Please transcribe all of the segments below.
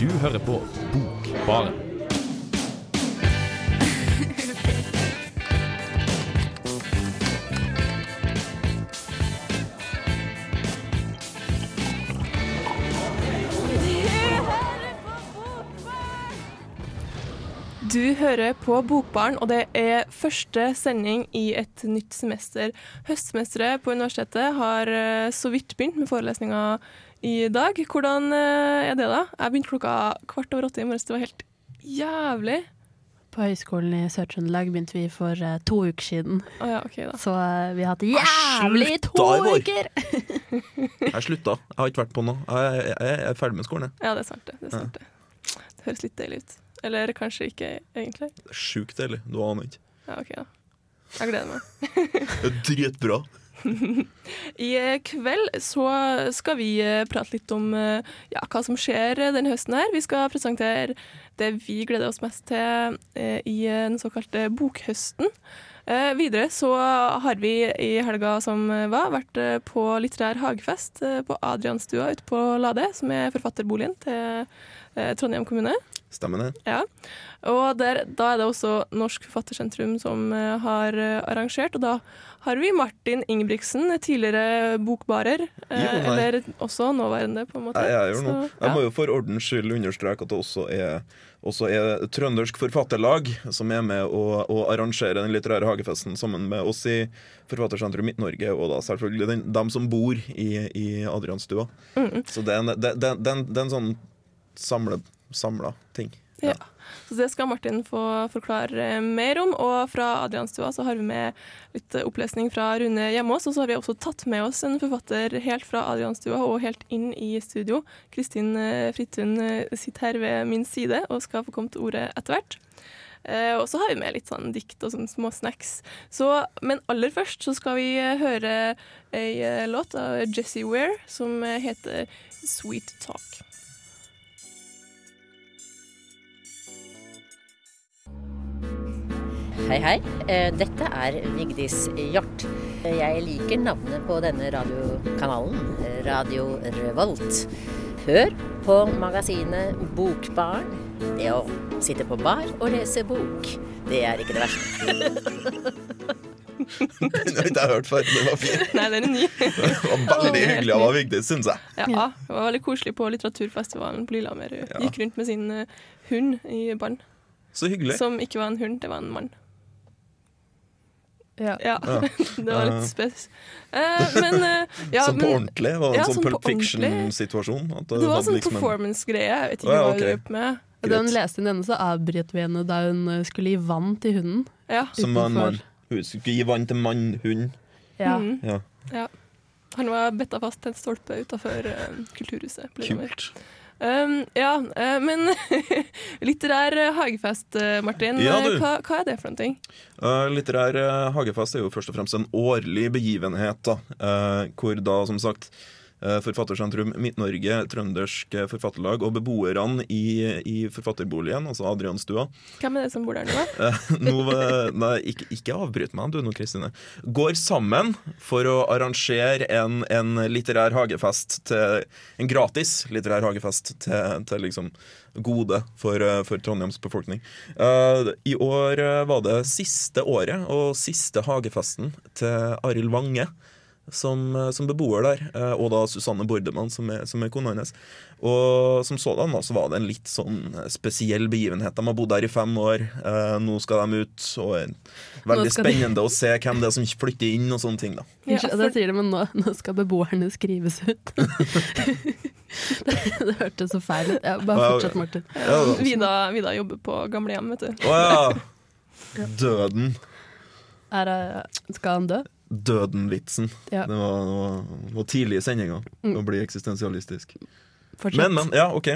Du hører på Bokbaren. Du hører på Bokbaren, og det er første sending i et nytt semester. Høstsemesteret på universitetet har eh, så vidt begynt med forelesninga i dag. Hvordan eh, er det, da? Jeg begynte klokka kvart over åtte i morges. Det var helt jævlig. På Høgskolen i Sør-Trøndelag begynte vi for uh, to uker siden. Å ja, OK, da. Så uh, vi har hatt jævlig i to uker! Jeg slutta. Jeg har ikke vært på noe. Jeg, jeg, jeg er ferdig med skolen. jeg. Ja, det er sant, det. det, er sant, det. det høres litt deilig ut. Eller kanskje ikke, egentlig. Sjukt deilig. Du aner ikke. Ja, OK, da. Jeg gleder meg. Det er dritbra. I eh, kveld så skal vi eh, prate litt om eh, ja, hva som skjer denne høsten her. Vi skal presentere det vi gleder oss mest til i den såkalte bokhøsten. Videre så har vi i helga som var, vært på litterær hagefest på Adrianstua ute på Lade, som er forfatterboligen til Trondheim kommune. Stemmer det? Ja. Og der, da er det også Norsk Forfattersentrum som eh, har eh, arrangert, og da har vi Martin Ingebrigtsen, tidligere bokbarer, eh, Jo, eller også nåværende, på en måte. Jeg, jeg, Så, jeg må jo for ordens skyld understreke at det også er, også er Trøndersk Forfatterlag som er med å, å arrangere den litterære hagefesten sammen med oss i Forfattersentrum Midt-Norge, og da selvfølgelig den, dem som bor i, i Adrianstua. Mm. Så det er en, det, det, det, er en- er en sånn samle, samla ting. Ja. Så det skal Martin få forklare eh, mer om. Og fra Adrianstua så har vi med litt opplesning fra Rune Hjemås. Og så har vi også tatt med oss en forfatter helt fra Adrianstua og helt inn i studio. Kristin eh, Fridtun eh, sitter her ved min side og skal få komme til ordet etter hvert. Og så har vi med litt sånn dikt og sånn små snacks. Så, men aller først så skal vi høre ei låt av Jessie Ware som heter Sweet Talk. Hei, hei. Eh, Dette er Vigdis Hjort. Jeg liker navnet på denne radiokanalen, Radio Revolt. Hør på magasinet Bokbarn. Det å sitte på bar og lese bok, det er ikke det verste. Den har ikke jeg hørt før. Den var fin. Nei, den er ny. Det var veldig hyggelig av Vigdis, syns jeg. Ja, det var veldig koselig på litteraturfestivalen på Lillehammer. Ja. Gikk rundt med sin eh, hund i bånd, Så hyggelig. som ikke var en hund, det var en mann. Ja. Ja, Ja. det var litt spes. Eh, men eh, ja, sånn på men, ordentlig? Var det Ja, en sånn sånn Pulp Fiction-situasjon? Det, det var sånn liksom performance-greie. Jeg vet ikke oh, ja, hva ok. hun drev med. Greit. Da hun leste inn denne, så avbrøt vi henne da hun eh, skulle gi vann til hunden. Ja. Som var en mann. Hun skulle gi vann til mann-hund. Ja. Mm. Ja, Han var betta fast til en stolpe utafor Kulturhuset. på Lillehammer. kult. Um, ja, eh, men litterær hagefest, eh, Martin. Ja, du. Eh, Hva, hva er det for noe? ting? Uh, litterær hagefest er jo først og fremst en årlig begivenhet, da, uh, hvor da som sagt Forfattersentrum Midt-Norge, Trøndersk uh, Forfatterlag og beboerne i, i forfatterboligen, altså Adrianstua Hvem er det som bor der nå? uh, nå, Nei, ikke, ikke avbryt meg, du nå, Kristine. Går sammen for å arrangere en, en litterær hagefest til En gratis litterær hagefest til, til liksom gode for, for Trondheims befolkning. Uh, I år var det siste året og siste hagefesten til Arild Vange. Som, uh, som beboer der, uh, og da Susanne Bordemann, som er, som er kona hennes. Og som sådan da, så var det en litt sånn uh, spesiell begivenhet. De har bodd der i fem år. Nå skal de ut, og er veldig spennende de- å se hvem det er som flytter inn, og sånne ting. da Ja, jeg sier de, men nå, nå skal beboerne skrives ut. det, det hørtes så feil ut. Ja, bare fortsett, Martin. Ja, da. Vida, Vida jobber på gamlehjem, vet du. Å ja! Døden. Er, skal han dø? Døden-vitsen. Ja. Det var, var, var tidlig i sendinga Mm. å bli eksistensialistisk. Fortsett. Men, men. Ja, OK.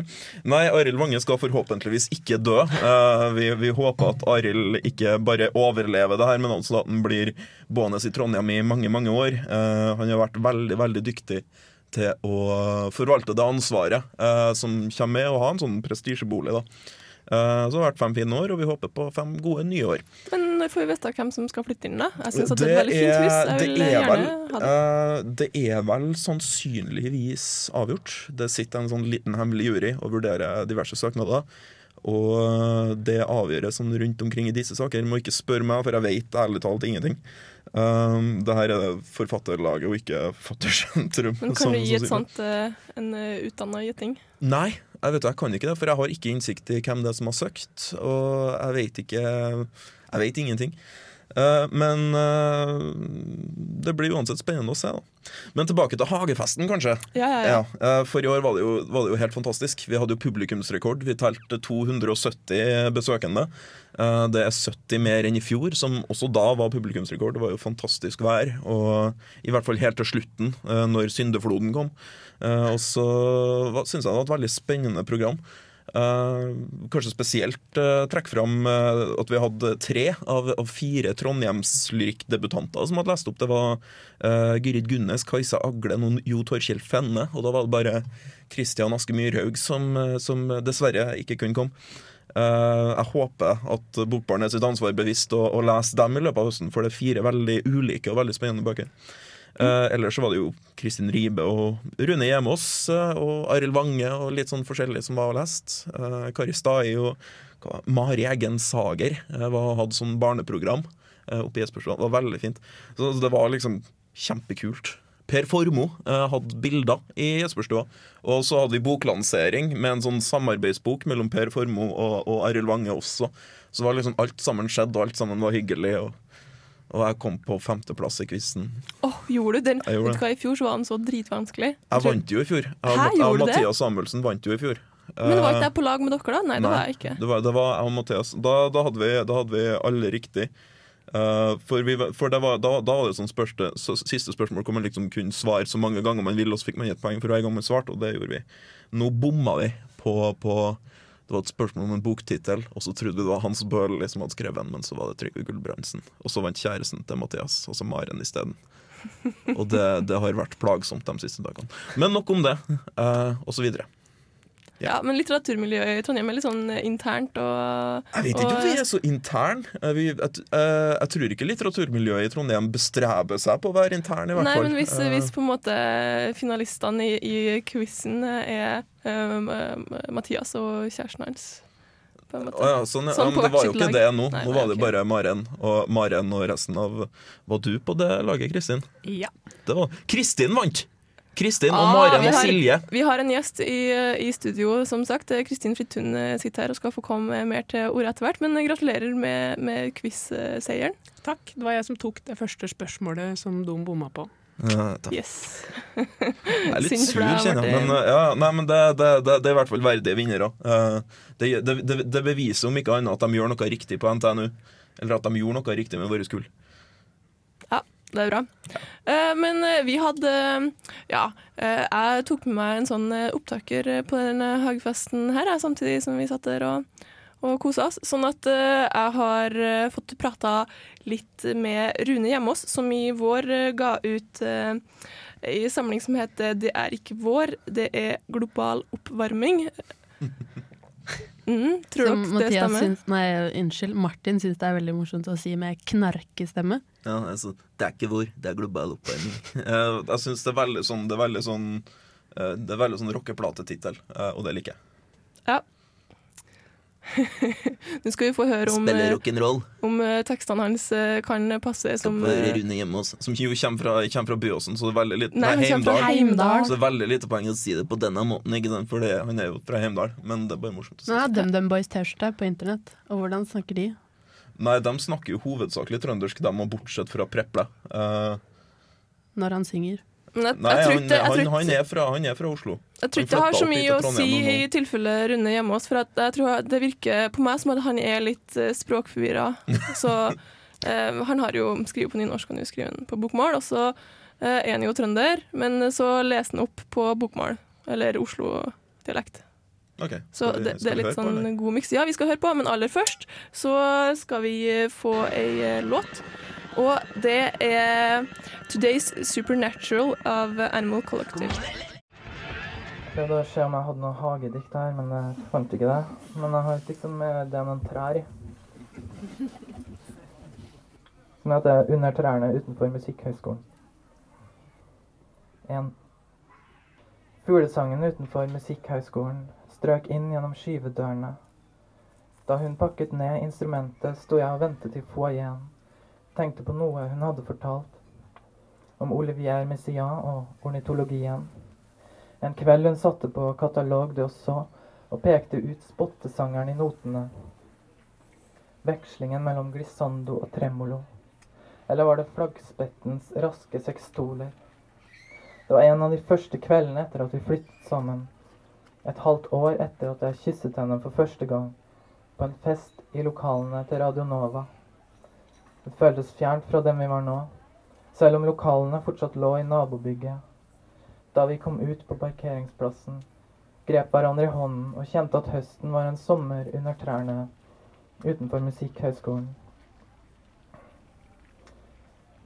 Nei, Arild Vange skal forhåpentligvis ikke dø. Uh, vi, vi håper at Arild ikke bare overlever det her, men også at han blir boende i Trondheim i mange, mange år. Uh, han har vært veldig, veldig dyktig til å forvalte det ansvaret uh, som kommer med å ha en sånn prestisjebolig. da. Eh, så det har vært fem fine år, og vi håper på fem gode nye år. Men når får vi vite hvem som skal flytte inn, da? Jeg syns det Det er et veldig fint hus. Jeg vil det er gjerne vel- ha det. Eh, det er vel sannsynligvis avgjort. Det sitter en sånn liten hemmelig jury og vurderer diverse søknader. Og det avgjøres sånn rundt omkring i disse saker. Må ikke spørre meg, for jeg vet ærlig talt ingenting. Um, det her er det forfatterlaget og ikke Fattersentrum. Men kan du gi et sånt en utdanna gjetting? Nei, jeg vet jeg kan ikke det, for jeg har ikke innsikt i hvem det er som har søkt. Og jeg vet ikke Jeg vet ingenting. Eh, men eh, det blir uansett spennende å se. da Men tilbake til hagefesten, kanskje. Ja, ja, ja. Eh, For i år var det, jo, var det jo helt fantastisk. Vi hadde jo publikumsrekord. Vi telte 270 besøkende. Det er 70 mer enn i fjor, som også da var publikumsrekord. Det var jo fantastisk vær. Og I hvert fall helt til slutten, når syndefloden kom. Og så syns jeg det var et veldig spennende program. Eh, kanskje spesielt uh, trekke fram eh, at vi hadde tre av, av fire trondhjemslyrikkdebutanter som hadde lest opp. Det var Gyrid Gunnes, Kajsa Aglen og Jo Torkjell Fenne. Og da var det bare Kristian Aske Myrhaug som, eh, som dessverre ikke kunne komme. Uh, jeg håper at bokbarnet er sitt ansvar bevisst å, å lese dem i løpet av høsten, for det er fire veldig ulike og veldig spennende bøker. Eh, ellers så var det jo Kristin Ribe og Rune Hjemås eh, og Arild Wange og litt sånn forskjellig som var lest. Eh, Kari Stai og hva, Mari Eggen Sager uh, var, hadde sånn barneprogram eh, oppe i Espersland. Det var veldig fint. Så, så det var liksom kjempekult. Per Formoe eh, hadde bilder i Jesperstua. Og så hadde vi boklansering med en sånn samarbeidsbok mellom Per Formoe og, og Arild Wange også. Så var liksom alt sammen skjedd, og alt sammen var hyggelig. Og, og jeg kom på femteplass i quizen. Åh, gjorde du den? Gjorde Vet du hva, I fjor så var den så dritvanskelig. Jeg vant jo i fjor. Jeg, Hæ, jeg og? Mathias Samuelsen vant jo i fjor. Men var ikke Eh, jeg på lag med dere da? Nei, det var jeg ikke. Det var, det var jeg og Mathias. Da, da, hadde vi, da hadde vi alle riktig. Uh, for vi, for det var, da, da var det sånn spørste, så, siste spørsmål hvor man liksom kunne svare så mange ganger man ville, og så fikk man et poeng for hver gang man svarte, og det gjorde vi. Nå bomma vi på, på Det var et spørsmål om en boktittel, og så trodde vi det var Hans Bøhler som hadde skrevet den, men så var det Trygve Gulbrandsen. Og så vant kjæresten til Mathias, altså Maren isteden. Og det, det har vært plagsomt de siste dagene. Men nok om det, eh, og så videre. Ja, Men litteraturmiljøet i Trondheim er litt sånn eh, internt og Jeg vet ikke og- om vi er så intern. Eh, Vi, jeg, eh, jeg tror ikke litteraturmiljøet i Trondheim bestreber seg på å være intern, i hvert Nei, fall. men hvis, Eh, hvis på en måte finalistene i, i quizen er um, Mathias og kjæresten hans på en måte. å ja, sånn, ja. sånn på men det var jo ikke det nå. Nei, Nå nei, var det okay. bare Maren og, Maren og resten av Var du på det laget, Kristin? Ja. Det var Kristin vant! Kristin og Ah, Maren og Silje. Vi har en gjest i, i studio, som sagt. Kristin Fridtun eh, sitter her og skal få komme mer til orde etter hvert. Men eh, gratulerer med, med quiz-seieren. Takk. Det var jeg som tok det første spørsmålet som de bomma på. Ja. Yes. Jeg er litt sur, kjenner jeg. Men, eh, ja, nei, men det, det, det, det er i hvert fall verdige vinnere. Eh, Det, det, det, det beviser om ikke annet at de gjør noe riktig på NTNU. Eller at de gjorde noe riktig med våre kull. Det er bra. Eh, men uh, vi hadde Ja, eh, jeg tok med meg en sånn opptaker på denne hagefesten her, samtidig som vi satt der og, og kosa oss. Sånn at jeg har fått prata litt med Rune Hjemås, som i vår ga ut en samling som heter 'Det er ikke vår, det er global oppvarming'. Mm, tror Som dere det stemmer? syns, nei, unnskyld, Martin syns det er veldig morsomt å si med knarkestemme. Ja, altså, det er ikke vår, det er global oppvarming. Eh, jeg syns det er veldig sånn Det er veldig sånn eh, Det er veldig sånn rockeplatetittel, eh, og det liker jeg. Nå skal vi få høre om, eh, om eh, tekstene hans eh, kan passe som Rune Hjemås, som jo kommer fra, kommer fra Byåsen, så det er veldig lite Nei, Nei, han kommer fra Heimdal. Heimdal. Så det er veldig lite poeng å si det på denne måten, ikke sant? for det, han er jo fra Heimdal. Men det er bare morsomt å si. Nå har DumDum Boys T-skjorte på internett, og hvordan snakker de? Nei, de snakker jo hovedsakelig trøndersk, de, og bortsett fra Preple. Uh, Når han synger. Men jeg, nei, jeg han, jeg han, han, er fra, han er fra Oslo. jeg tror ikke det har så mye å si i tilfelle Rune hjemme hos, for at jeg tror det virker på meg som at han er litt uh, språkforvirra. Så eh, han har jo skriver på nynorsk, han jo skriver den på bokmål, og så eh, er han jo trønder, men så leser han opp på bokmål, eller Oslo-dialekt. Okay. Så det, det er litt sånn på, god miks. Ja, vi skal høre på, men aller først så skal vi eh, få ei eh, låt. Og det er 'Today's Supernatural' av Animal Collective. Jeg prøvde å se om jeg hadde noe hagedikt her, men jeg fant ikke det. Men jeg har et dikt som er det noen trær i. Som heter 'Under trærne utenfor Musikkhøgskolen'. 1. Fuglesangen utenfor Musikkhøgskolen strøk inn gjennom skyvedørene. Da hun pakket ned instrumentet, sto jeg og ventet i foajeen. Tenkte på noe hun hadde fortalt. Om Olivier Messiaen og ornitologien. En kveld hun satte på Katalog de Osso og pekte ut spottesangeren i notene. Vekslingen mellom glissando og tremolo. Eller var det flaggspettens raske sekstoler? Det var en av de første kveldene etter at vi flyttet sammen. Et halvt år etter at jeg kysset henne for første gang. På en fest i lokalene til Radio Nova. Det føltes fjernt fra dem vi var nå. Selv om lokalene fortsatt lå i nabobygget. Da vi kom ut på parkeringsplassen, grep hverandre i hånden og kjente at høsten var en sommer under trærne utenfor Musikkhøgskolen.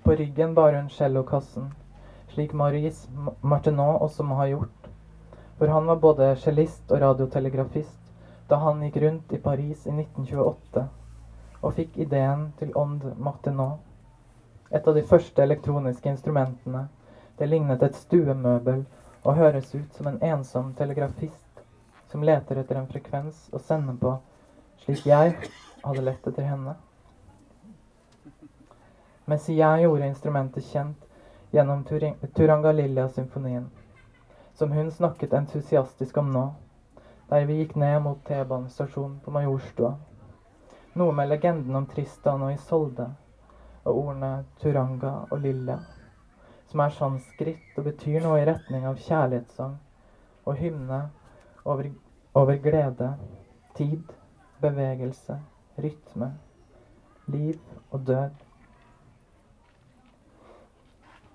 På ryggen bar hun cellokassen, slik Marius Martinot også må ha gjort. For han var både cellist og radiotelegrafist da han gikk rundt i Paris i 1928 og fikk ideen til Ond Martineau. Et av de første elektroniske instrumentene. Det lignet et stuemøbel og høres ut som en ensom telegrafist som leter etter en frekvens å sende på, slik jeg hadde lett etter henne. Messiaen gjorde instrumentet kjent gjennom Turing- Turangalilja-symfonien, som hun snakket entusiastisk om nå, der vi gikk ned mot T-banestasjonen på Majorstua. Noe med legenden om Tristan og Isolde, og ordene Turanga og Lilla, som er sanskrit og betyr noe i retning av kjærlighetssang og hymne over, over glede, tid, bevegelse, rytme, liv og død.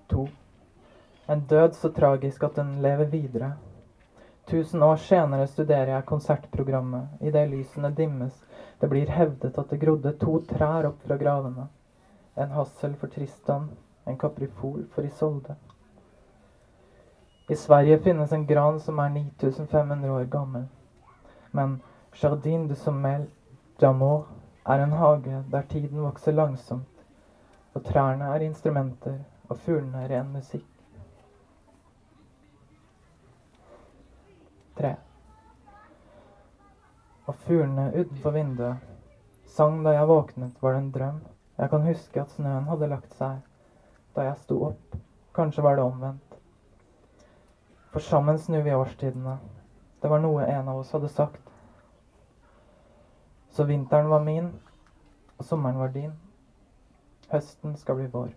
To. En død så tragisk at den lever videre. Tusen år senere studerer jeg konsertprogrammet. Idet lysene dimmes, det blir hevdet at det grodde to trær opp fra gravene. En hassel for Tristan, en kaprifol for Isolde. I Sverige finnes en gran som er 9500 år gammel. Men Jardin de Sommel d'Amour er en hage der tiden vokser langsomt, og trærne er instrumenter og fuglene ren musikk. Tre. Og fuglene utenfor vinduet sang da jeg våknet, var det en drøm. Jeg kan huske at snøen hadde lagt seg da jeg sto opp. Kanskje var det omvendt. For sammen snur vi årstidene. Det var noe en av oss hadde sagt. Så vinteren var min, og sommeren var din. Høsten skal bli vår.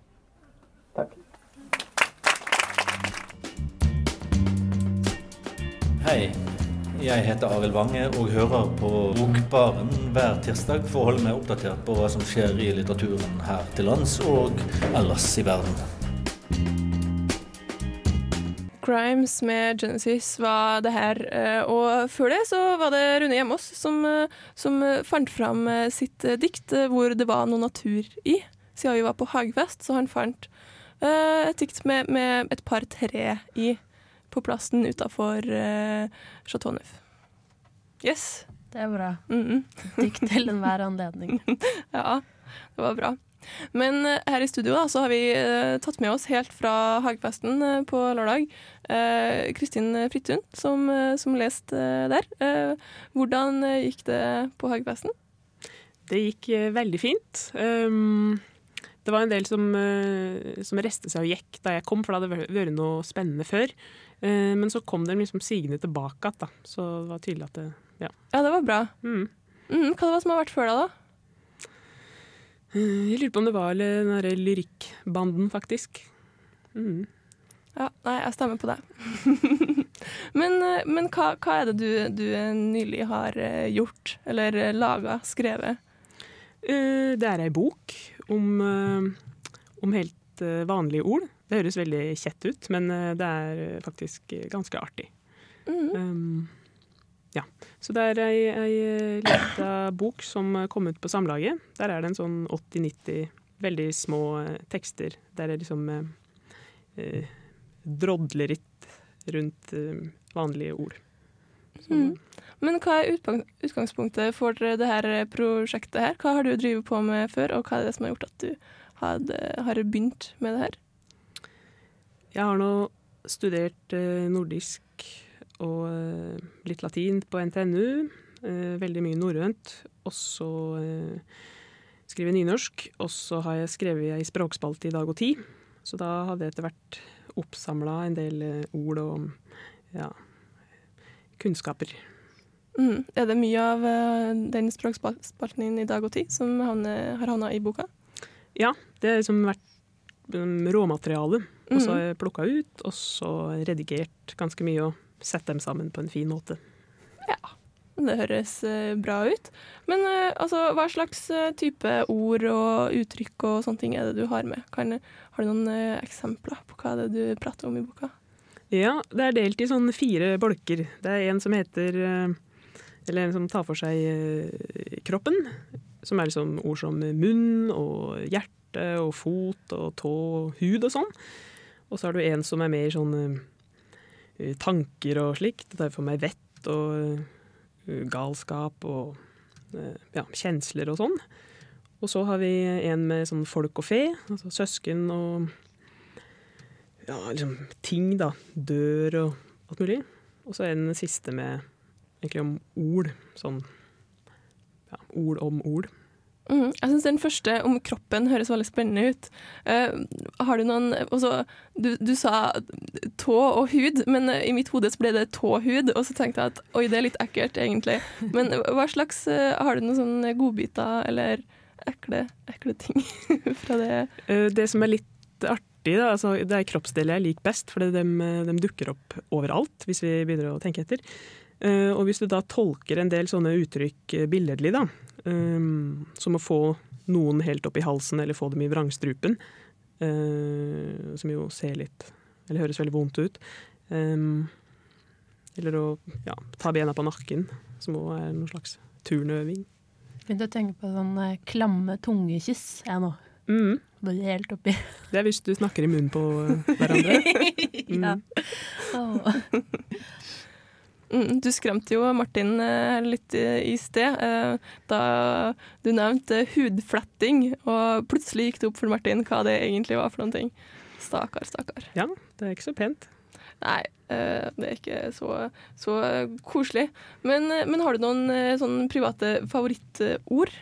Takk. Hei, jeg heter Arild Wange og hører på Bokbaren hver tirsdag for å holde meg oppdatert på hva som skjer i litteraturen her til lands og ellers i verden. Crimes med Genesis var det her. eh, Og før det så var det Rune Hjemås som, eh, som eh, fant fram sitt dikt hvor det var noe natur i. Siden vi var på hagefest, så han fant et dikt med, med et par tre i på plassen utafor uh, Chateau Neuf. Yes. Det er bra. Mm Dikt til enhver anledning. Ja, det var bra. Men eh, her i studio da, så har vi eh, tatt med oss helt fra hagefesten eh, på lørdag eh, Kristin Frittun, som, eh, som leste eh, der. Eh, hvordan eh, gikk det på hagefesten? Det gikk eh, veldig fint. Um, det var en del som, eh, som restet seg og gikk da jeg kom, for det hadde vært- vært noe spennende før. Eh, men så kom de liksom sigende tilbake igjen, da. Så det var tydelig at det Ja. Ja, det var bra. Mm. Mm, hva det var som har vært før da, da? Eh, Jeg lurer på om det var den derre lyrikkbanden, faktisk. Mm. Ja, nei, jeg stemmer på det. men eh, men hva, hva er det du, du nylig har gjort, eller laga, skrevet? Det er ei bok om, om helt vanlige ord. Det høres veldig kjett ut, men eh, det er eh, faktisk ganske artig. Mm. Um, ja. Så det er ei, ei eh, lita bok som kom ut på Samlaget. Der er det en sånn 80-90 veldig små tekster der er liksom eh, drodleritt rundt eh, vanlige ord. Mm. Men hva er utgangspunktet for det her prosjektet her? Hva har du drevet på med før, og hva er det som har gjort at du hadde, har begynt med det her? Jeg har nå studert eh, nordisk og eh, litt latin på NTNU. Eh, veldig mye norrønt. Og så skriver jeg nynorsk. Og så har jeg skrevet ei språkspalte i Dag og Tid. Så da hadde jeg etter hvert oppsamla en del ord og ja, kunnskaper. Mm. Er det mye av den språkspalten din i dag og tid som har havna i boka? Ja, det har liksom vært råmaterialet. råmateriale. Og så har jeg plukka ut, og så redigert ganske mye og sett dem sammen på en fin måte. Ja, Det høres eh, bra ut. Men eh, altså, hva slags eh, type ord og uttrykk og sånne ting er det du har med? Kan, har du noen eksempler på hva det er du prater om i boka? Ja, det er delt i sånn fire bolker. Det er en som heter Eller en som tar for seg kroppen. Som er liksom ord som munn og hjerte og fot og tå og hud og sånn. Og så har du en som er mer sånn uh, tanker og slikt. Det tar for meg vett og uh, galskap og uh, ja, kjensler og sånn. Og så har vi en med sånn folk og fe, altså søsken og ja, liksom ting, da. Dør og alt mulig. Og så er den siste med egentlig om ord. Sånn ja, ord om ord. Mm, jeg syns den første om kroppen høres veldig spennende ut. Uh, har du noen også, du, du sa tå og hud, men eh, i mitt hode ble det tåhud, og så tenkte jeg at oi, det er litt ekkelt, egentlig. Men hva slags uh, Har du noen sånne godbiter eller ekle, ekle ting fra det? Uh, Det som er litt artig, da, altså, det er kroppsdeler jeg liker best, for de, de dukker opp overalt hvis vi begynner å tenke etter. Og hvis du da tolker en del sånne uttrykk billedlig, da, eh, som å få noen helt opp i halsen eller få dem i vrangstrupen, Uh, som jo ser litt eller høres veldig vondt ut, Um, eller å ja, ta bena på nakken, som òg er noen slags turnøving. Begynte å tenke på sånn eh, klamme tungekyss, jeg nå. Mm. Bare helt oppi. Det er hvis du snakker i munnen på hverandre. hverandre. ja. Åh. Mm, du skremte jo Martin eh, litt i, sted eh, da du nevnte hudfletting, og plutselig gikk det opp for Martin hva det egentlig var for noen ting. Stakkar, stakkar. Ja, det er ikke så pent. Nei, eh, det er ikke så, så koselig. Men, men har du noen sånn private favorittord?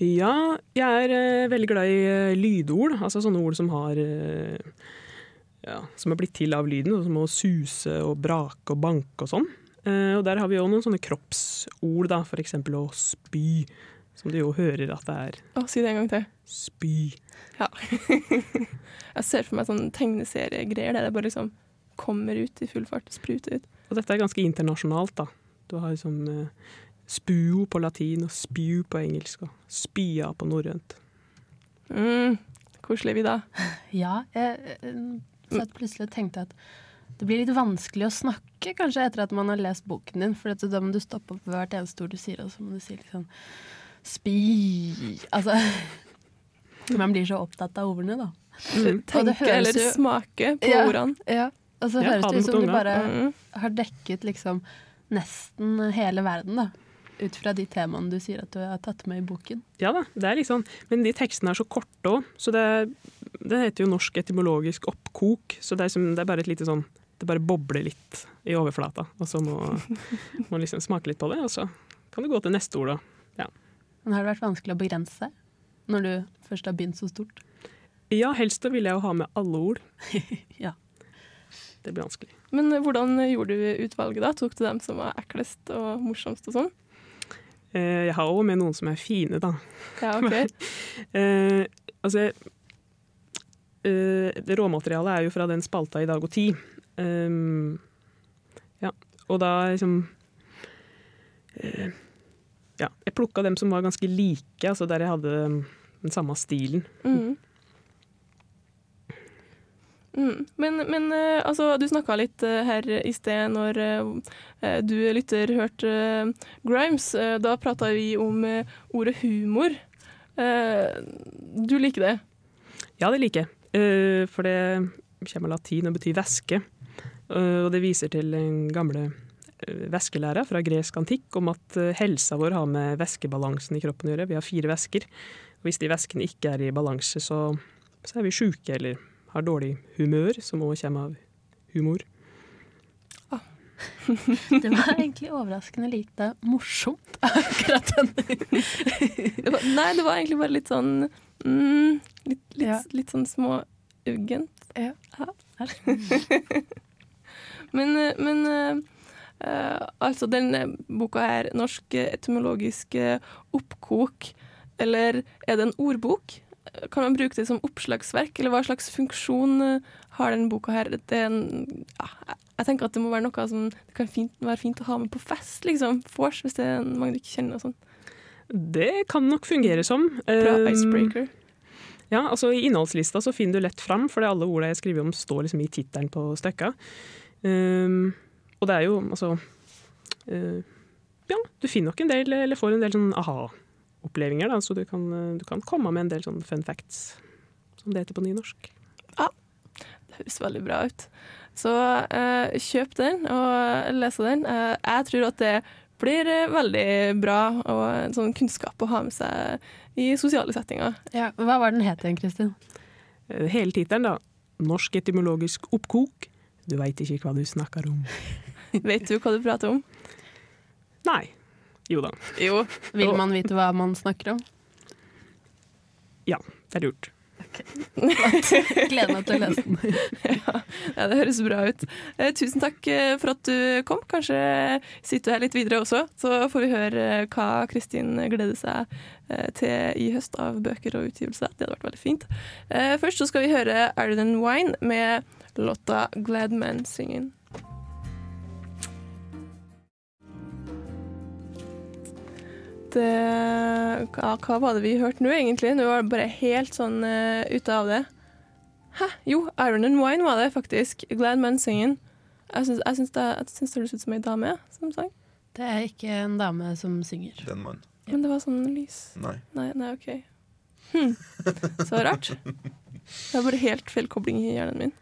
Ja, jeg er veldig glad i lydord. Altså sånne ord som har ja, Som er blitt til av lyden, som å suse og brake og banke og sånn. Eh, og der har vi òg noen sånne kroppsord, da, for eksempel å spy. Som du jo hører at det er Å, si det en gang til. spy. Ja. Jeg ser for meg sånn tegneseriegreier der det bare liksom kommer ut i full fart, spruter ut. Og dette er ganske internasjonalt, da. Du har liksom eh, spuo på latin og spew på engelsk og spya på norrønt. Mm, koselig, Vida. Ja, jeg eh, jeg plutselig tenkte at det blir litt vanskelig å snakke kanskje etter at man har lest boken din, for da må du stoppe opp hvert eneste ord du sier, og så må du si liksom Spi Altså Man blir så opptatt av ordene, da. Mm, Tenke eller jo- smake på Ja. ordene. Ja, og så Ja, høres det ut som du bare Mm. har dekket liksom nesten hele verden, da. Ut fra de temaene du sier at du har tatt med i boken. Ja da, det er sånn. Men de tekstene er så korte òg, så det, det heter jo norsk etymologisk oppkok. Så det er, som, det er bare et lite sånn Det bare bobler litt i overflata, og så må man liksom smake litt på det, og så kan du gå til neste ord, da. Men har det vært vanskelig å begrense når du først har begynt så stort? Ja, helst da vil jeg jo ha med alle ord. Ja. Det blir vanskelig. Men hvordan gjorde du utvalget da? Tok du dem som var eklest og morsomst og sånn? Eh, jeg har òg med noen som er fine, da. Ja, ok. Eh, altså råmaterialet er jo fra den spalta i Dag og Tid. Um, ja, og da liksom uh, Ja, jeg plukka dem som var ganske like, altså der jeg hadde den samme stilen. Mm. Mm. Men, men eh, altså, du snakka litt eh, her i sted når eh, du lytter hørte eh, Grimes. Eh, da prata vi om eh, ordet humor. Eh, du liker det? Ja, det liker jeg. Eh, for det kommer av latin og betyr væske. Eh, Og det viser til den gamle eh, væskelæra fra gresk antikk om at helsa vår har med væskebalansen i kroppen å gjøre. Vi har fire væsker. Og hvis de væskene ikke er i balanse, så, så er vi sjuke eller har dårlig humør, som òg kommer av humor. Det var egentlig overraskende lite morsomt, akkurat den. Nei, det var egentlig bare litt sånn mm, litt, litt, Ja. litt sånn småuggent. Ja. Men, eh, men uh, eh, altså, denne boka her, Norsk etymologisk eh, oppkok, eller er det en ordbok? Kan man bruke det som oppslagsverk, eller hva slags funksjon eh, har denne boka her? Det er en, ja, jeg tenker at det må være noe som det kan fint, være fint å ha med på fest, liksom. Vors, hvis det er mange du ikke kjenner og sånn. Det kan nok fungere som. Bra Eh, icebreaker. Ja, altså I innholdslista så finner du lett fram, for alle ordene jeg skriver om, står liksom i tittelen på stykka. Um, og det er jo altså uh, Ja, du finner nok en del, eller får en del sånn aha-opplevelser, da, så du kan, eh, du kan komme med en del sånn fun facts, som det heter på nynorsk. Det høres veldig bra ut. Så uh, kjøp den og les den. Uh, jeg tror at det blir eh, veldig bra og en sånn kunnskap å ha med seg i sosiale settinger. Ja, hva var den het igjen, Kristin? Eh, Hele tittelen, da. Norsk etymologisk oppkok. Du veit ikke hva du snakker om. Vet du hva du prater om? Nei. Jo da, Jo. Vil man vite hva man snakker om? Ja, det er lurt. Gleder meg til å lese den. Ja, det høres bra ut. Eh, tusen takk eh, for at du kom. Kanskje sitter du her litt videre også, så får vi høre eh, hva Kristin gleder seg til i høst av bøker og utgivelser. Det hadde vært veldig fint. Først så skal vi høre Ireland Wine med låta 'Glad Men Singing'. Det, hva, hva var det vi hørte nå, egentlig? Nå var det bare helt sånn uh, ute av det. Hæ? Jo, Iron and Wine var det faktisk. Glad Man Singing. Jeg syns, jeg syns det, det høres ut som ei dame som sang. Det er ikke en dame som synger. Det er en mann. Men det var sånn lys. Nei. Nei, nei OK. Hm. Så rart. Det er bare helt feil kobling i hjernen min.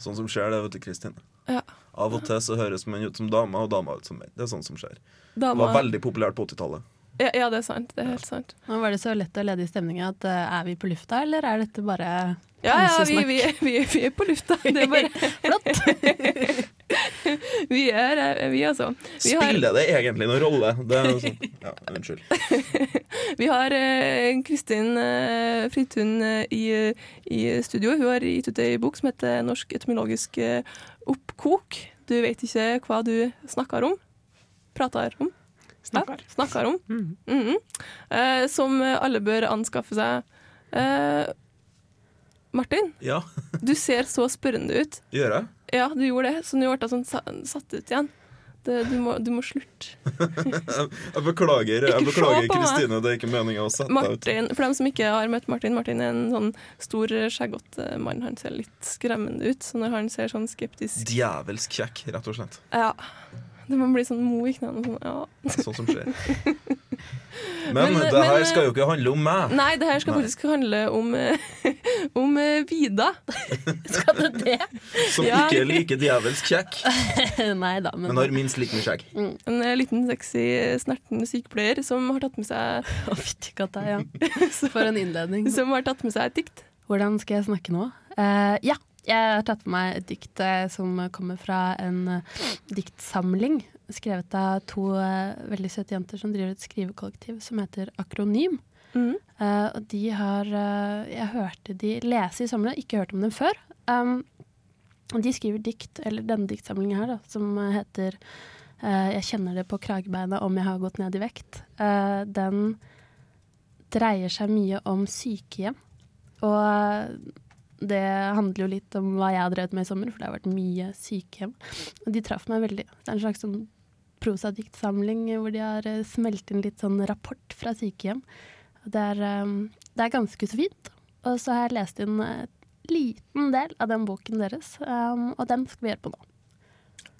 Sånn som skjer, det, vet du, Kristin. Ja. Av og til så høres menn ut som damer, og damer ut som menn. Det er sånn som skjer. Det var veldig populært på 80-tallet. Ja, ja, det er sant. Det er helt sant. Nå var det så lett å lede i stemninga at uh, er vi på lufta, eller er dette bare Ja, ja, vi, vi, vi, vi er på lufta. Det er bare flott. vi er eh, vi, altså. Vi har, Spiller det egentlig noen rolle? Det er sånn. Ja, unnskyld. vi har uh, Kristin uh, Fridtun uh, i, i studio. Hun har gitt ut ei bok som heter 'Norsk etymologisk oppkok'. Du vet ikke hva du snakker om. Prater om. Snakkar. Ja, snakker om. Mm. Mm -hmm. Eh, som alle bør anskaffe seg. Eh, Martin, Ja, du ser så spørrende ut. gjør jeg? Ja, du gjorde det, så nå ble jeg sånn satt ut igjen. Det, du, må, du må slutte. Jeg beklager, jeg beklager. Kristine. Det er ikke meninga å sette deg ut. For dem som ikke har møtt Martin, Martin er en sånn stor, skjeggete mann. Han ser litt skremmende ut, så når han ser sånn skeptisk Djevelsk kjekk, rett og slett. Ja. Det må bli sånn mo i knærne sånn. Ja. Sånn som skjer. Men, Men, det her men, skal jo ikke handle om meg. Nei, det her skal Nei. faktisk handle om, eh, om eh, Vida. Skal det det? Som Ja. ikke er like djevelsk kjekk, Nei da, men men har minst like mye skjegg. En eh, liten sexy, snerten sykepleier som har tatt med seg, fytti katta, ja. For en innledning. som har tatt med seg et dikt. Hvordan skal jeg snakke nå? Uh, ja, jeg har tatt med meg et dikt eh, som kommer fra en eh, diktsamling skrevet av to eh, veldig søte jenter som driver et skrivekollektiv som heter Akronym. Mm. Uh, og de har uh, Jeg hørte de lese i sommer, ikke hørt om dem før. Um, de skriver dikt, eller denne diktsamlingen her, da, som heter uh, 'Jeg kjenner det på kragebeina om jeg har gått ned i vekt'. Den dreier seg mye om sykehjem. Og det handler jo litt om hva jeg har drevet med i sommer, for det har vært mye sykehjem. Og de traff meg veldig. Det er en slags sånn prosadiktsamling hvor de har eh, smelt inn litt sånn rapport fra sykehjem. Det er, eh, det er ganske så fint. Og så har jeg lest inn en liten del av den boken deres, um, og den skal vi gjøre på nå.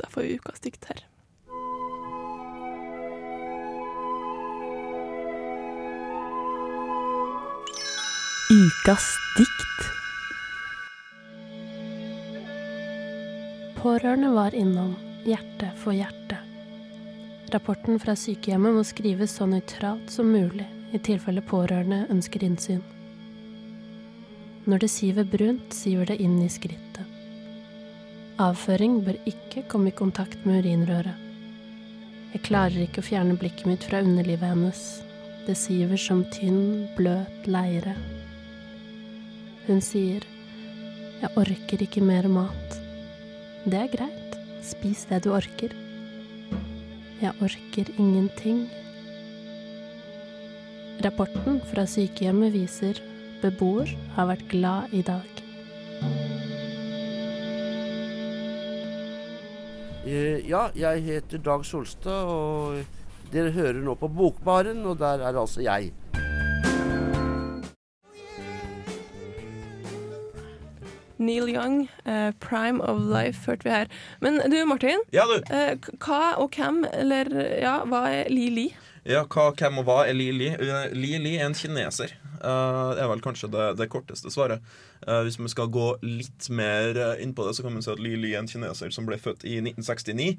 Da får vi ukas dikt her. Ukas dikt. Pårørende var innom, hjerte for hjerte. Rapporten fra sykehjemmet må skrives så nøytralt som mulig i tilfelle pårørende ønsker innsyn. Når det siver brunt, siver det inn i skrittet. Avføring bør ikke komme i kontakt med urinrøret. Jeg klarer ikke å fjerne blikket mitt fra underlivet hennes. Det siver som tynn, bløt leire. Hun sier, jeg orker ikke mer mat. Det er greit, spis det du orker. Jeg orker ingenting. Rapporten fra sykehjemmet viser beboer har vært glad i dag. Eh, Ja, jeg heter Dag Solstad, og dere hører nå på Bokbaren, og der er altså jeg. Neil Young, uh, 'Prime of Life', hørte vi her. Men du Martin, Ja, du. Uh, hva og hvem, eller ja, hva er Li Li? Ja, hva, hvem og hva er Li Li? Uh, Li Li er en kineser. Eh, er vel kanskje det, det korteste svaret. Eh, hvis vi skal gå litt mer eh, inn på det, så kan man si at Li Li er en kineser som ble født i 1969,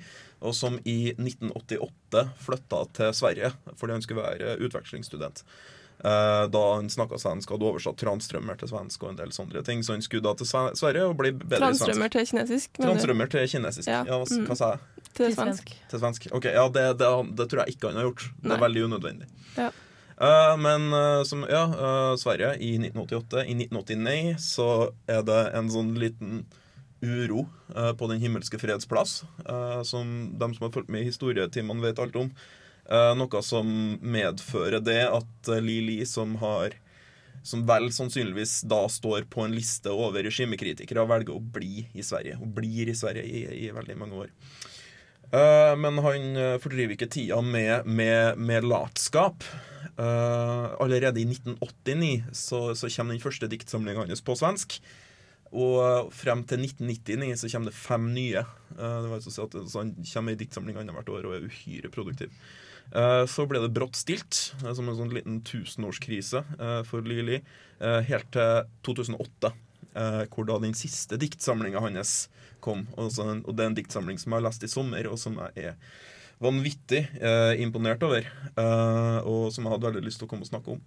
og som i 1988 flytta til Sverige fordi han skulle være utvekslingsstudent. Eh, da han snakka svensk, hadde oversatt Transtrømmer til svensk og en del sånne ting. Så han skulle da til Sverige og bli bedre i Transtrømmer svensk. til kinesisk? mener du? Transtrømmer til kinesisk. Ja. Ja, hva, Mm. hva sa jeg? Til svensk. Til svensk. Ok, ja, det, det, det tror jeg ikke han har gjort. Det er Nei. veldig unødvendig. Ja. Uh, men uh, som, ja, uh, Sverige i 1988. I 1989 så er det en sånn liten uro på Den himmelske freds plass, eh, som de som har fulgt med i historietimene, vet alt om. Eh, noe som medfører det at eh, Li Li, som har som vel sannsynligvis da står på en liste over regimekritikere, velger å bli i Sverige. Og blir i Sverige i, i veldig mange år. Uh, men han fordriver ikke tida med, med, med latskap. Uh, allerede i 1989 så, så kommer den første diktsamlinga hans på svensk. Og frem til 1999 så kommer det fem nye. Uh, det var altså at så Han kommer i diktsamling annethvert år og er uhyre produktiv. Eh, Så ble det brått stilt, eh, som en sånn liten tusenårskrise eh, for Lili, helt til 2008. eh, Hvor da den siste diktsamlinga hans kom. Og, det er en diktsamling som jeg har lest i sommer, og som jeg er vanvittig imponert over. Og som jeg hadde veldig lyst til å komme og snakke om.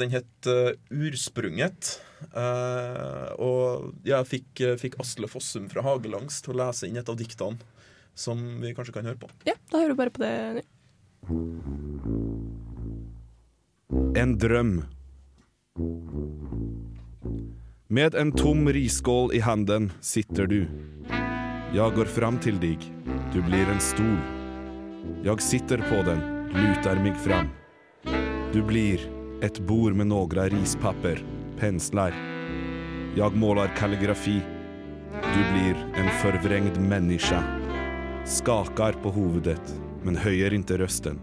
Den het 'Ursprunget'. Og jeg fikk, fikk Asle Fossum fra Hagelangs til å lese inn et av diktene som vi kanskje kan høre på. Ja, da hører du bare på det nå. En drøm. Med en tom risskål i handen sitter du. Jeg går fram til deg, Du blir en stol. Jeg sitter på den, luter meg fram. Du blir et bord med noen rispapper, pensler. Jeg måler kalligrafi. Du blir en forvrengd menneske. Skaker på huvudet, men höjer inte rösten.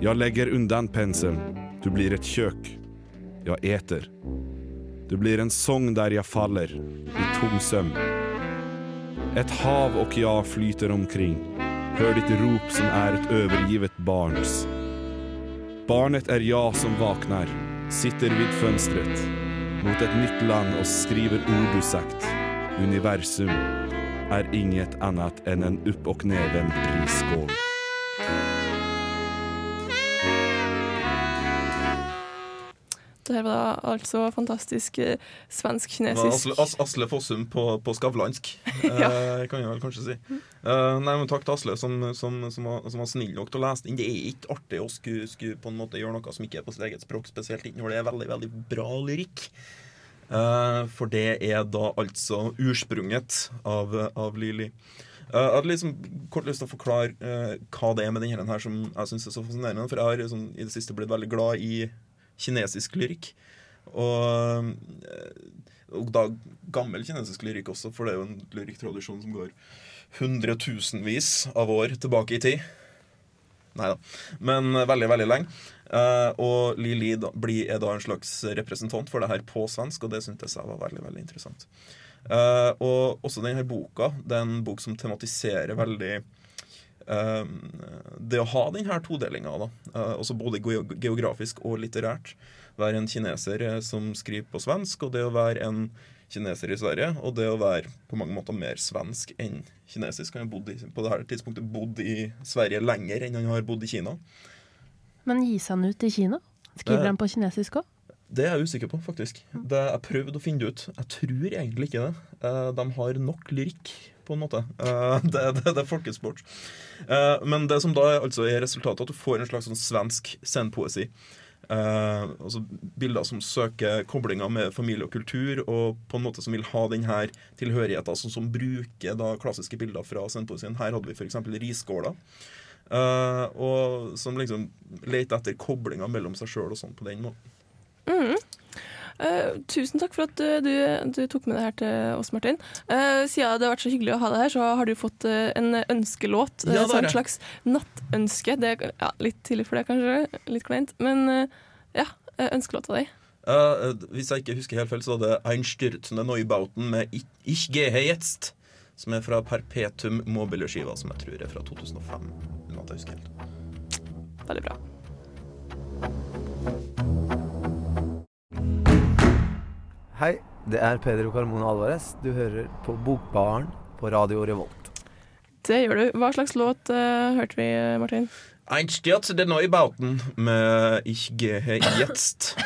Jag lägger undan penseln. Du blir ett kök. Jag äter. Du blir en sång där jag faller i tom sömn. Ett hav och jag flyter omkring. Hör ditt rop som är ett övergivet barns. Barnet är jag som vaknar, sitter vid fönstret mot ett nytt land och skriver ord du sagt. Universum är inget annat än en upp och nervänd prisskål. Det her var da altså fantastisk eh, svensk-kinesisk. Asle, As, Asle Fossum på, på skavlansk, Ja. eh, kan jeg vel kanskje si. Eh, nei, men Takk til Asle, som, som, som, var, som var snill nok til å lese den. Det er ikke artig å skulle, skulle på en måte gjøre noe som ikke er på sitt eget språk, spesielt ikke når det er veldig veldig bra lyrikk. Eh, for det er da altså ursprunget av, av Lili. Eh, jeg hadde liksom kort lyst til å forklare eh, hva det er med denne her som jeg syns er så fascinerende. For jeg har liksom, i det siste blitt veldig glad i kinesisk lyrikk. Og, og da gammel kinesisk lyrikk også, for det er jo en lyrikktradisjon som går hundretusenvis av år tilbake i tid. Nei da. Men eh, veldig, veldig lenge. Uh, og Li Li da, blir, er da en slags representant for det her på svensk, og det syntes jeg var veldig veldig interessant. Uh, og også denne boka det er en bok som tematiserer veldig uh, det å ha denne todelinga, også både geografisk og litterært. Være en kineser som skriver på svensk, og det å være en kineser i Sverige, og det å være på mange måter mer svensk enn kinesisk. Han har bodd i, på det her tidspunktet bodd i Sverige lenger enn han har bodd i Kina. Men gis han ut i Kina? Skriver Eh, han på kinesisk òg? Det er jeg usikker på, faktisk. Det Jeg prøvde å finne det ut. Jeg tror egentlig ikke det. Eh, De har nok lyrikk, på en måte. Eh, Det, det, det er folkesport. Eh, Men det som da er, altså er resultatet, at du får en slags sånn svensk scenepoesi. Eh, altså bilder som søker koblinger med familie og kultur, og på en måte som vil ha denne tilhørigheten, altså, som bruker da klassiske bilder fra scenepoesien. Her hadde vi f.eks. risskåler. eh, og som liksom leter etter koblinger mellom seg sjøl og sånn på den måten. Mhm. Eh, tusen takk for at eh, du, du tok med det her til oss, Martin. Uh, siden det har vært så hyggelig å ha deg her, så har du fått en ønskelåt. Ja, en slags nattønske. Det er ja, litt tidlig for det, kanskje. Litt kleint. Men ja, ønskelåt ønskelåta di. Hvis jeg ikke husker helt feil, så var det Ein stürzende Neubauten med Ich- gehe jetzt, som er fra Perpetum Mobile-skiva, som jeg tror er fra 2005. jeg husker helt. Veldig bra. Hei, det er Pedro Carmona Alvarez. Du hører på Bokbaren på Radio Revolt. Det gjør du. Hva slags låt uh, hørte vi, Martin? Ein stürzende Neubauten med Ich gehe jetzt.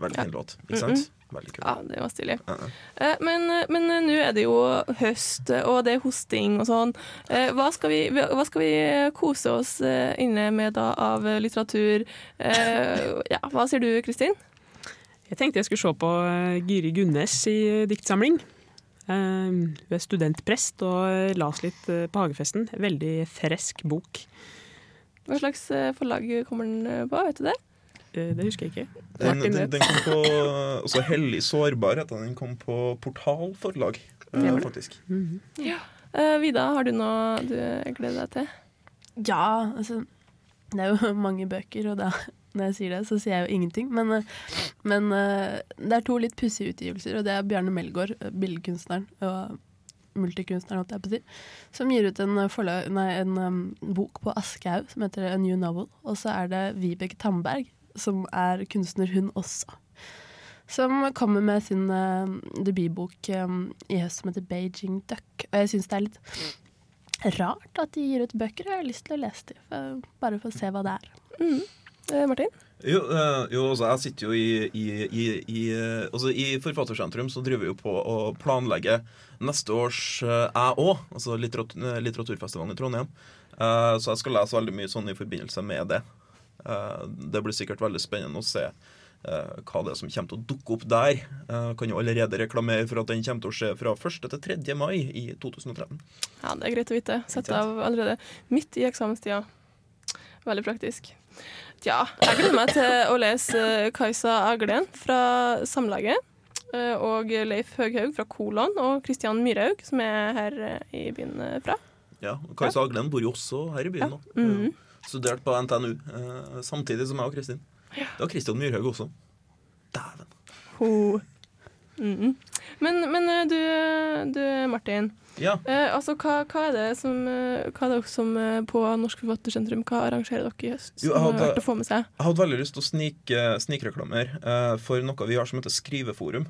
Veldig fin låt, ikke sant? Veldig kul. Ja, det var stilig. Uh -huh. Eh, Men eh, men eh, nå er det jo høst, eh, og det er hosting og sånn. Eh, Hva skal vi, hva skal vi kose oss eh, inne med da av litteratur? Eh, Ja, hva sier du, Kristin? Jeg tenkte jeg skulle se på Giri Gyri Gunnes i eh, diktsamling. Eh, Hun er studentprest og eh, las litt eh, på Hagefesten. Veldig fresk bok. Hva slags eh, forlag kommer den eh, på? Vet du det? Eh, Det husker jeg ikke. Den, den, den kom på også Hellig sårbar heter den. Den kom på Portal forlag, faktisk. Mm -hmm. Ja. Eh, Vida, har du noe du gleder deg til? Ja, altså Det er jo mange bøker, og da, når jeg sier det, så sier jeg jo ingenting. Men, eh, men eh, det er to litt pussige utgivelser, og det er Bjarne Melgaard, eh, billedkunstneren og multikunstneren, holdt jeg på å si, som gir ut en, forlag, nei, en um, bok på Aschehoug som heter A New Novel. Og så er det Vibeke Tamberg, som er kunstner, hun også. Som kommer med sin uh, debutbok um, i høst som heter Beijing Duck. Og jeg syns det er litt rart at de gir ut bøker. Jeg har lyst til å lese dem, bare for å se hva det er. Mm. Eh, Martin? Jo, eh, jo altså, jeg sitter jo i, i, i, i altså, I Forfattersentrum så driver vi jo på å planlegge neste års eh, Jeg òg, altså litteratur, litteraturfestivalen i Trondheim. Så jeg skal lese veldig mye sånn i forbindelse med det. Det blir sikkert veldig spennende å se hva det er som kommer til å dukke opp der. Jeg kan jo allerede reklamere for at den kommer til å skje fra 1. til 3. mai i 2013. Ja, det er greit å vite. Sett av allerede midt i eksamenstida. Veldig praktisk. Tja, jeg gleder meg til å lese eh, Kajsa Aglen fra Samlaget. eh, Og Leif Høghaug fra Kolon, og Kristian Myrhaug, som er her eh, i byen fra. Ja, Kajsa Aglen bor jo også her i byen nå. Mhm. Studert på NTNU, samtidig som meg og Kristin. Det var Kristian Myrhaug også. Ho. Mhm. Men, men eh, du, du, Martin. Ja. Eh, altså, hva, hva er det som, eh, hva er det som eh, på Norsk Forfattersentrum Hva arrangerer dere i høst? Jo, jeg hadde- verdt å få med seg? Jeg hadde veldig lyst til å snike, snikreklamer eh, for noe vi har som heter Skriveforum.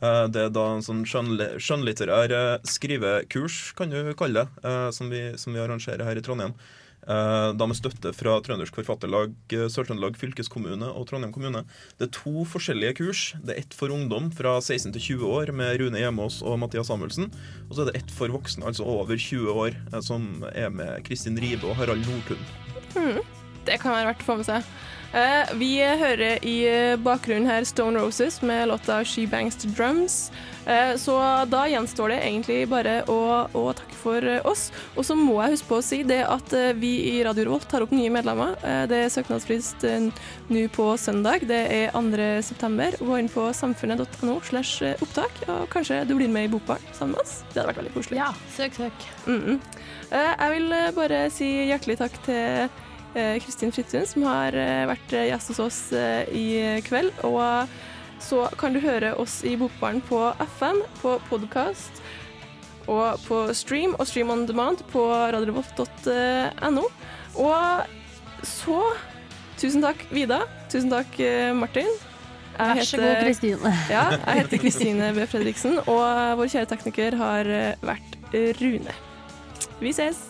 Eh, det er da en sånn skjønnlitterær eh, skrivekurs, kan du kalle det, eh, som, vi, som vi arrangerer her i Trondheim. Eh, da med støtte fra Trøndersk Forfatterlag, eh, Sør-Trøndelag fylkeskommune og Trondheim kommune. Det er to forskjellige kurs. Det er ett for ungdom fra 16 til 20 år med Rune Hjemås og Mathias Samuelsen. Og så er det ett for voksne, altså over 20 år, eh, som er med Kristin Ribe og Harald Nordtun. Mm, Det kan være verdt å få med seg. Eh, vi hører i bakgrunnen her Stone Roses med låta She Bangs The Drums. Eh, så da gjenstår det egentlig bare å, å takke for oss. Og så må jeg huske på å si det at eh, vi i Radio Revolt tar opp nye medlemmer. Det er søknadsfrist nå på søndag. Det er 2. september. Gå inn på samfunnet.no slash opptak, og kanskje du blir med i Bokbarn sammen med oss. Det hadde vært veldig koselig. Ja, søk, søk. Mm -mm. jeg vil bare si hjertelig takk til Kristin Fridtun, som har eh, vært eh, gjest hos oss eh, i kveld. Og eh, så kan du høre oss i Bokbaren på FM, på podkast og på stream og stream on demand på radiorevolt.no. Og så Tusen takk, Vida. Tusen takk, eh, Martin. Jeg Vær så god, heter- Kristine. Ja, jeg heter Kristine B. Fredriksen, og vår kjære tekniker har eh, vært Rune. Vi ses!